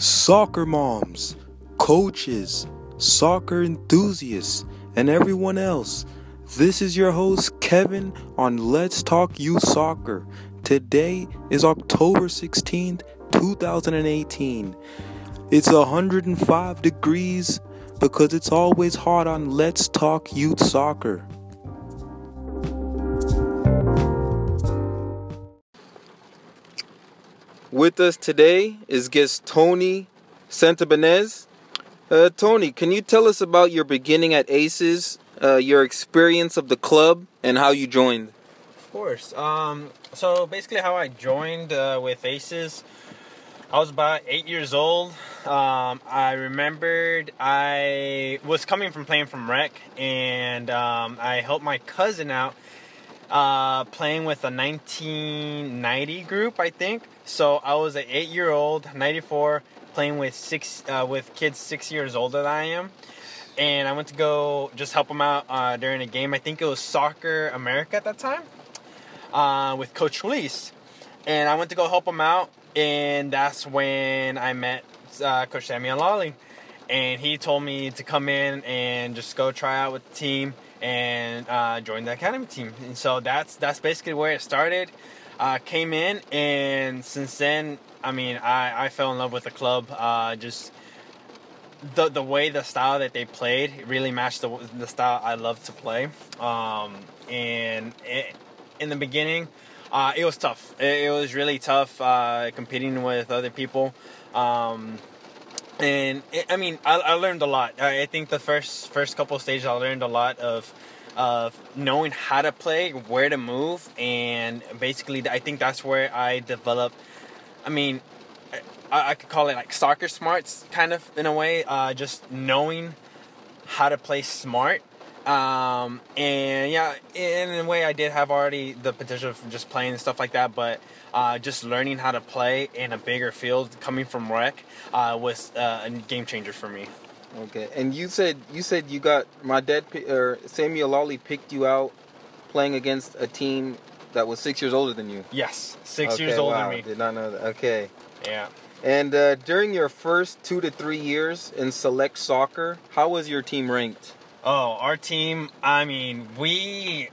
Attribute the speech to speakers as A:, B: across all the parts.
A: soccer moms, coaches, soccer enthusiasts, and everyone else. This is your host, Kevin, on Let's Talk Youth Soccer. Today is October 16th, 2018. It's 105 degrees because it's always hot on Let's Talk Youth Soccer. With us today is guest Tony Santabanez. Uh, Tony, can you tell us about your beginning at Aces, uh, your experience of the club, and how you joined?
B: Of course. Um, so basically, how I joined uh, with Aces, I was about eight years old. Um, I remembered I was coming from playing from rec, and um, I helped my cousin out uh, playing with a 1990 group, I think. So I was an eight-year-old, 94, playing with six uh, with kids six years older than I am. And I went to go just help them out uh, during a game. I think it was Soccer America at that time uh, with Coach Felice. And I went to go help them out, and that's when I met uh, Coach Samuel Lawley. And he told me to come in and just go try out with the team and uh, join the academy team. And so that's that's basically where it started. Uh, came in, and since then, I mean, I, I fell in love with the club. Uh, just the the way the style that they played really matched the the style I love to play. Um, and it, in the beginning, uh, it was tough. It, it was really tough uh, competing with other people. Um, and it, I mean, I, I, learned a lot. I, I think the first first couple stages, I learned a lot of of knowing how to play, where to move, and basically, I think that's where I developed. I mean, I, I could call it like soccer smarts, kind of in a way. Uh, just knowing how to play smart um, and yeah, in a way, I did have already the potential for just playing and stuff like that, but uh, just learning how to play in a bigger field, coming from rec, uh, was uh, a game changer for me.
A: Okay, and you said you said you got my dad or Samuel Lawley picked you out playing against a team that was six years older than you.
B: Yes, six okay, years older
A: wow.
B: than me.
A: Did not know that. Okay.
B: Yeah.
A: And uh, during your first two to three years in select soccer, how was your team ranked?
B: Oh, our team. I mean, we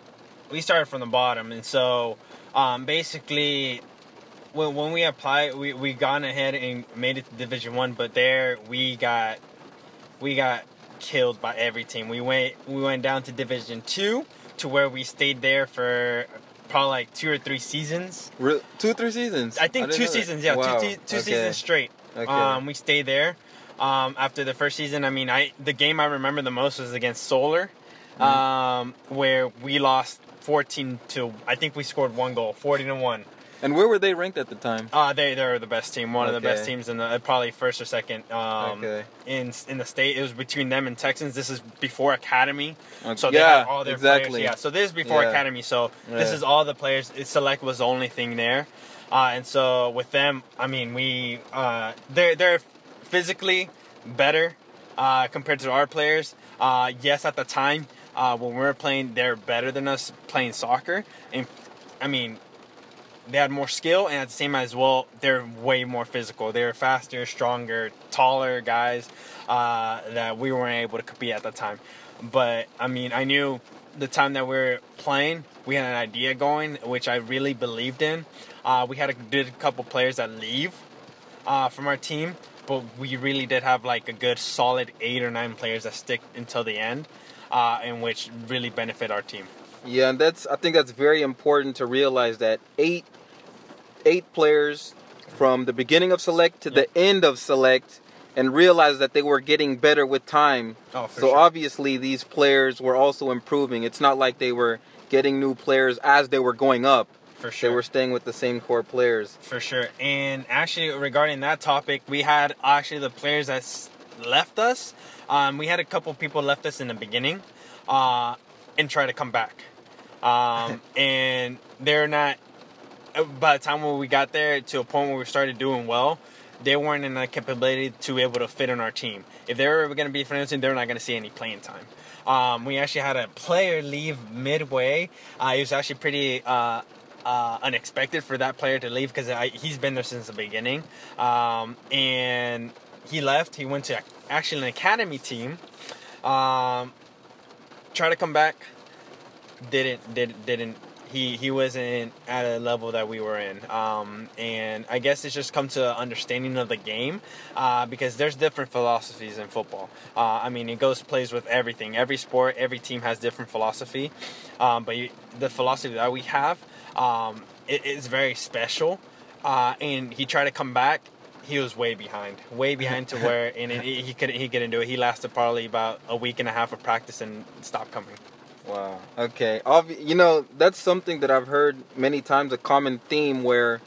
B: we started from the bottom, and so um, basically, when when we applied, we we gone ahead and made it to Division One, but there we got we got killed by every team. We went we went down to Division Two, to where we stayed there for probably like two or three seasons.
A: Re- two or three seasons?
B: I think I two seasons. Yeah, wow. two, two okay. seasons straight. Okay. Um, we stayed there um, after the first season. I mean, I the game I remember the most was against Solar, mm-hmm. um, where we lost 14 to. I think we scored one goal, 40 to one.
A: And where were they ranked at the time?
B: Uh, they they're the best team, one okay. of the best teams in the uh, probably first or second. Um,
A: okay.
B: In in the state, it was between them and Texans. This is before Academy,
A: okay. so they yeah, all
B: their
A: exactly.
B: players. Yeah, so this is before yeah. Academy. So yeah. this is all the players. Select was the only thing there, uh, and so with them, I mean, we uh, they're they're physically better uh, compared to our players. Uh, yes, at the time uh, when we were playing, they're better than us playing soccer, and I mean, they had more skill, and at the same as well, they're way more physical. They're faster, stronger, taller guys uh, that we weren't able to compete at the time. But I mean, I knew the time that we were playing, we had an idea going, which I really believed in. Uh, we had a, did a couple players that leave uh, from our team, but we really did have like a good solid eight or nine players that stick until the end, uh, in which really benefit our team.
A: Yeah, and that's I think that's very important to realize that eight eight players from the beginning of select to yep. the end of select and realize that they were getting better with time.
B: Oh, so
A: sure. obviously these players were also improving. It's not like they were getting new players as they were going up.
B: For sure.
A: They were staying with the same core players.
B: For sure. And actually, regarding that topic, we had actually the players that left us. Um, we had a couple people left us in the beginning uh, and try to come back. Um, and they're not, uh, by the time when we got there to a point where we started doing well, they weren't in the capability to be able to fit in our team. If they were going to be financing, they're not going to see any playing time. Um, we actually had a player leave midway. Uh, he was actually pretty uh, uh, unexpected for that player to leave because he's been there since the beginning. Um, and he left. He went to actually an academy team. Um, tried to come back. Didn't did didn't he he wasn't at a level that we were in um, and i guess it's just come to understanding of the game uh, because there's different philosophies in football uh, i mean it goes plays with everything every sport every team has different philosophy um, but you, the philosophy that we have um, it is very special uh, and he tried to come back he was way behind, way behind to where, and it, he couldn't he couldn't do it. He lasted probably about a week and a half of practice and stopped coming.
A: Wow. Okay. You know, that's something that I've heard many times a common theme where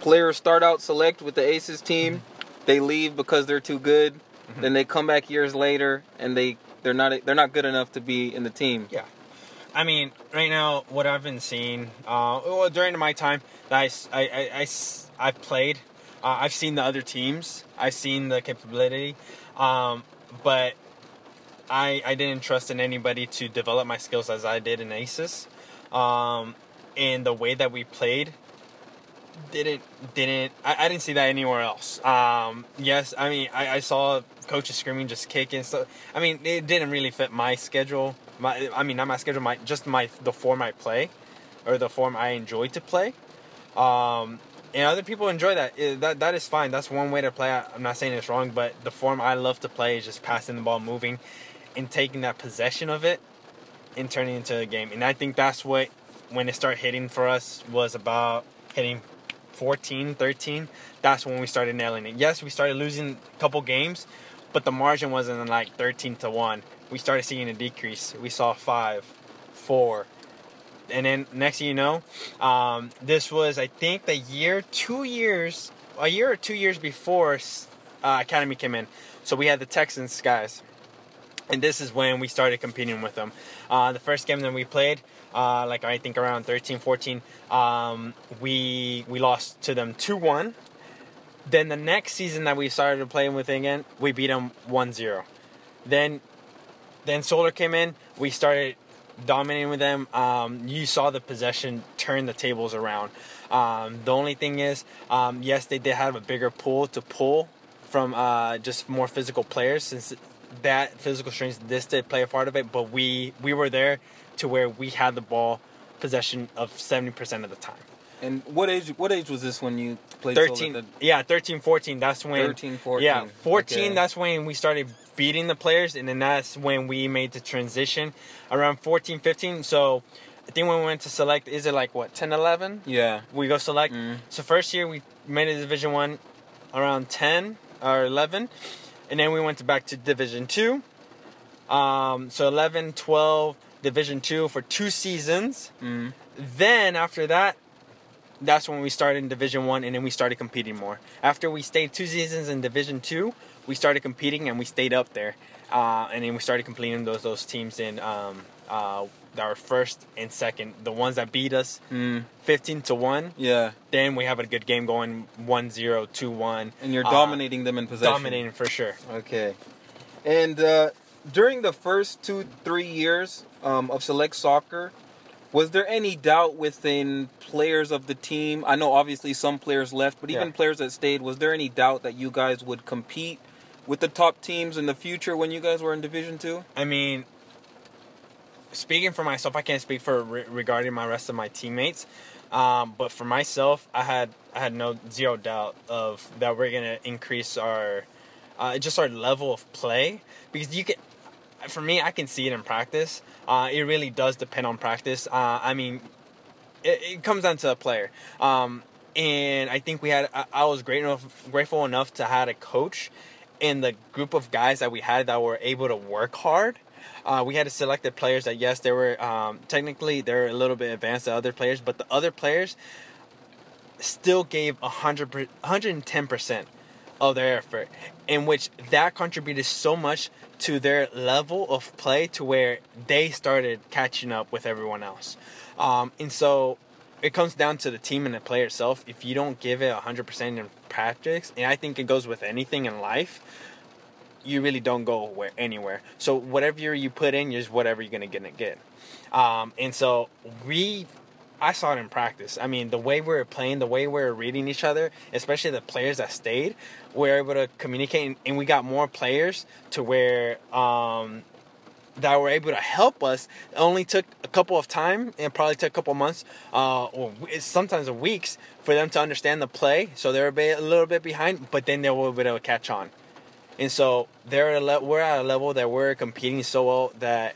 A: players start out select with the Aces team, mm-hmm. they leave because they're too good, mm-hmm. then they come back years later and they they're not they're not good enough to be in the team.
B: Yeah. I mean, right now, what I've been seeing, uh, well, during my time that I, I, I, I, have played, uh, I've seen the other teams, I've seen the capability, um, but I, I didn't trust in anybody to develop my skills as I did in ACES. Um, and the way that we played didn't didn't I, I didn't see that anywhere else. Um, yes, I mean I, I saw coaches screaming just kicking so I mean it didn't really fit my schedule. My I mean not my schedule, my just my the form I play or the form I enjoy to play. Um, and other people enjoy that. That that is fine. That's one way to play. I'm not saying it's wrong, but the form I love to play is just passing the ball, moving, and taking that possession of it and turning it into a game. And I think that's what when it started hitting for us was about hitting 14, 13. That's when we started nailing it. Yes, we started losing a couple games, but the margin wasn't like 13 to 1. We started seeing a decrease. We saw 5, 4, and then next thing you know, um, this was I think the year, two years, a year or two years before uh, Academy came in. So we had the Texans guys, and this is when we started competing with them. Uh, the first game that we played, uh, like I think around 13, 14, um, we we lost to them 2-1. Then the next season that we started playing with again, we beat them 1-0. Then then Solar came in, we started dominating with them. Um, you saw the possession turn the tables around. Um, the only thing is, um, yes, they did have a bigger pool to pull from uh, just more physical players since that physical strength this did play a part of it, but we we were there to where we had the ball possession of 70% of the time.
A: And what age what age was this when you played
B: 13 the... yeah 13 14 that's when
A: 13 14
B: yeah 14 okay. that's when we started beating the players and then that's when we made the transition around 14 15 so I think when we went to select is it like what 10 11
A: yeah
B: we go select mm. so first year we made a division 1 around 10 or 11 and then we went to back to Division Two. Um, so 11, 12, Division Two for two seasons. Mm. Then after that, that's when we started in Division One, and then we started competing more. After we stayed two seasons in Division Two, we started competing, and we stayed up there, uh, and then we started completing those those teams in um, uh, our first and second, the ones that beat us mm. 15 to 1.
A: Yeah.
B: Then we have a good game going 1 0, 2 1.
A: And you're uh, dominating them in possession.
B: Dominating for sure.
A: Okay. And uh, during the first two, three years um, of select soccer, was there any doubt within players of the team? I know obviously some players left, but even yeah. players that stayed, was there any doubt that you guys would compete with the top teams in the future when you guys were in Division Two?
B: I mean, speaking for myself, I can't speak for re- regarding my rest of my teammates. Um, but for myself, I had I had no zero doubt of that we're gonna increase our uh, just our level of play because you can. For me, I can see it in practice. Uh, it really does depend on practice. Uh, I mean, it, it, comes down to a player. Um, and I think we had. I, I was great enough, grateful enough to have a coach in the group of guys that we had that were able to work hard uh, we had to select the players that yes, they were um, technically they're a little bit advanced than other players, but the other players still gave 100 110 percent of their effort, in which that contributed so much to their level of play to where they started catching up with everyone else. Um, and so it comes down to the team and the player itself. If you don't give it 100% in practice, and I think it goes with anything in life, you really don't go where, anywhere. So whatever you put in, is whatever you're gonna get. get. Um, and so we I saw it in practice. I mean, the way we were playing, the way we were reading each other, especially the players that stayed, we were able to communicate, and we got more players to where um, that were able to help us. It only took a couple of time, and probably took a couple of months, uh, or sometimes a weeks, for them to understand the play. So they were a little bit behind, but then they were able to catch on. And so they're at le- we're at a level that we're competing so well that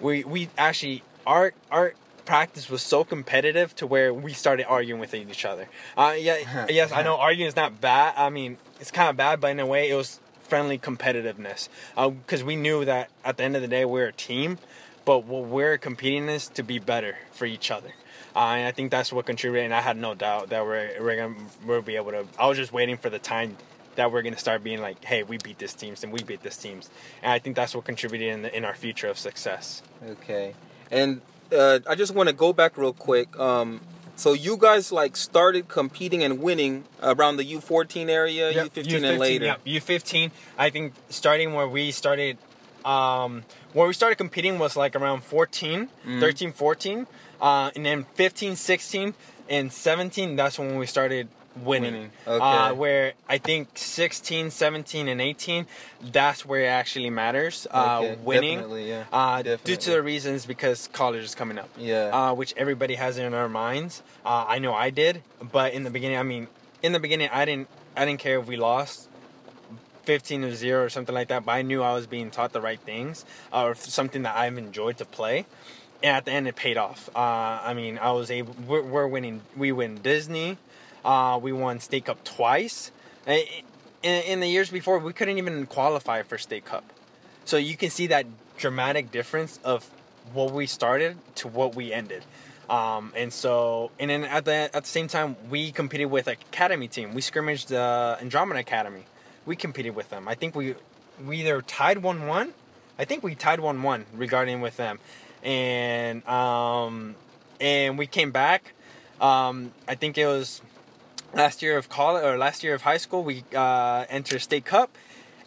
B: we we actually our our practice was so competitive to where we started arguing with each other. Uh, yeah, yes, I know arguing is not bad. I mean, it's kind of bad, but in a way, it was friendly competitiveness because uh, we knew that at the end of the day, we're a team. But what we're competing is to be better for each other. Uh, and I think that's what contributed. And I had no doubt that we're we're gonna we'll be able to. I was just waiting for the time that we're gonna start being like, hey, we beat this teams and we beat this teams. And I think that's what contributed in the, in our future of success.
A: Okay, and uh, I just want to go back real quick. Um, so you guys like started competing and winning around the U14 area, yep, U15, U15 and later.
B: Yep, U15. I think starting where we started, um, where we started competing was like around 14, mm 13, 14, uh, and then 15, 16, and 17. That's when we started winning. winning. Okay. Uh, where I think 16, 17, and 18, that's where it actually matters. Uh, okay. winning. Definitely, yeah. Uh, Definitely. Due to the reasons because college is coming up.
A: Yeah.
B: Uh, which everybody has in our minds. Uh, I know I did, but in the beginning, I mean, in the beginning, I didn't, I didn't care if we lost. 15 to 0 or something like that, but I knew I was being taught the right things or something that I've enjoyed to play and at the end it paid off. Uh, I mean, I was able. We're, we're, winning. We win Disney. Uh, we won State Cup twice. In, in, the years before, we couldn't even qualify for State Cup. So you can see that dramatic difference of what we started to what we ended. Um, and so, and then at the at the same time, we competed with academy team. We scrimmaged the uh, Andromeda Academy. We competed with them. I think we we either tied one one. I think we tied one one regarding with them, and um, and we came back. Um, I think it was last year of college or last year of high school, we uh, entered state cup,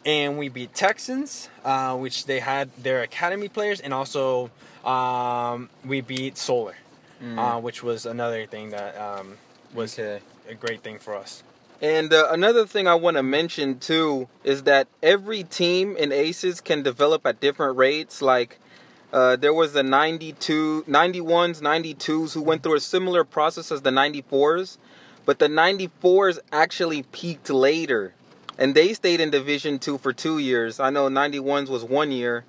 B: and we beat Texans, uh, which they had their academy players, and also um, we beat Solar, mm. uh, which was another thing that um, was okay. a great thing for us.
A: And uh, another thing I want to mention too is that every team in Aces can develop at different rates. Like uh, there was the 92, 91s, 92s who went through a similar process as the 94s but the 94s actually peaked later. And they stayed in Division 2 for two years. I know 91s was one year.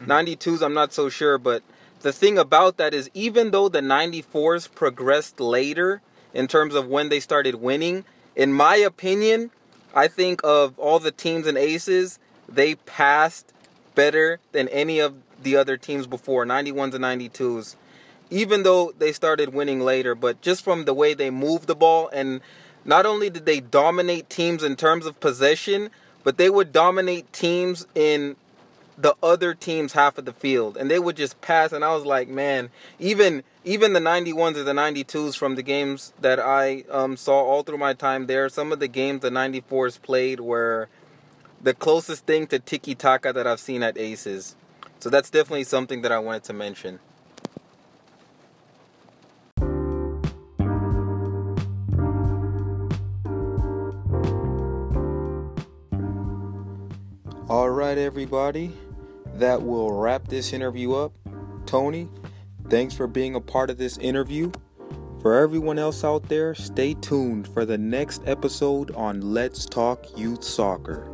A: Mm-hmm. 92s, I'm not so sure. But the thing about that is, even though the 94s progressed later in terms of when they started winning, in my opinion, I think of all the teams and aces, they passed better than any of the other teams before 91s and 92s even though they started winning later, but just from the way they moved the ball and not only did they dominate teams in terms of possession, but they would dominate teams in the other team's half of the field and they would just pass and I was like, man, even even the 91s or the 92s from the games that I um, saw all through my time there, some of the games the 94s played were the closest thing to tiki taka that I've seen at Aces. So that's definitely something that I wanted to mention.
C: All right, everybody, that will wrap this interview up. Tony, thanks for being a part of this interview. For everyone else out there, stay tuned for the next episode on Let's Talk Youth Soccer.